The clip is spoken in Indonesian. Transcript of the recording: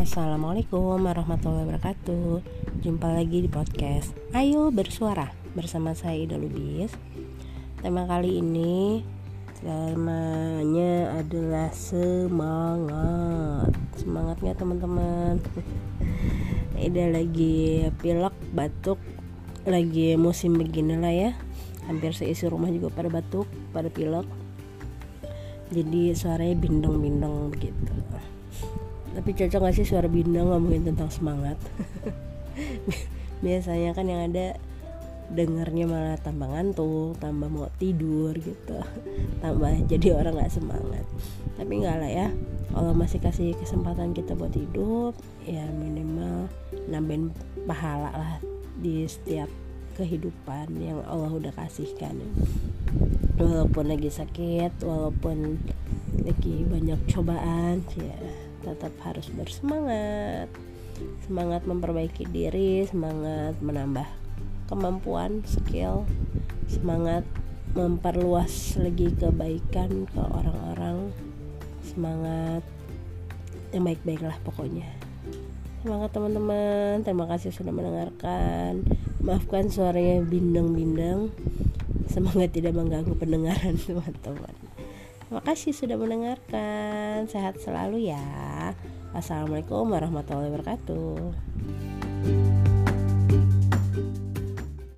Assalamualaikum warahmatullahi wabarakatuh. Jumpa lagi di podcast Ayo bersuara bersama saya Ida Lubis. Tema kali ini Temanya adalah semangat. Semangatnya teman-teman? Ida lagi pilek, batuk Lagi musim begini lah ya. Hampir seisi rumah juga pada batuk, pada pilek. Jadi suaranya bindeng-bindeng begitu tapi cocok gak sih suara bindang ngomongin tentang semangat? Biasanya kan yang ada dengarnya malah tambah ngantuk tambah mau tidur gitu. Tambah jadi orang nggak semangat. Tapi nggak lah ya kalau masih kasih kesempatan kita buat hidup ya minimal nambahin pahala lah di setiap kehidupan yang Allah udah kasihkan. Walaupun lagi sakit walaupun lagi banyak cobaan ya tetap harus bersemangat. Semangat memperbaiki diri semangat menambah kemampuan skill semangat memperluas lagi kebaikan ke orang-orang semangat yang baik-baik lah pokoknya. Semangat teman-teman. Terima kasih sudah mendengarkan. Maafkan suaranya bindeng-bindeng. Semangat tidak mengganggu pendengaran teman-teman Terima kasih sudah mendengarkan. Sehat selalu ya. Assalamualaikum warahmatullahi wabarakatuh.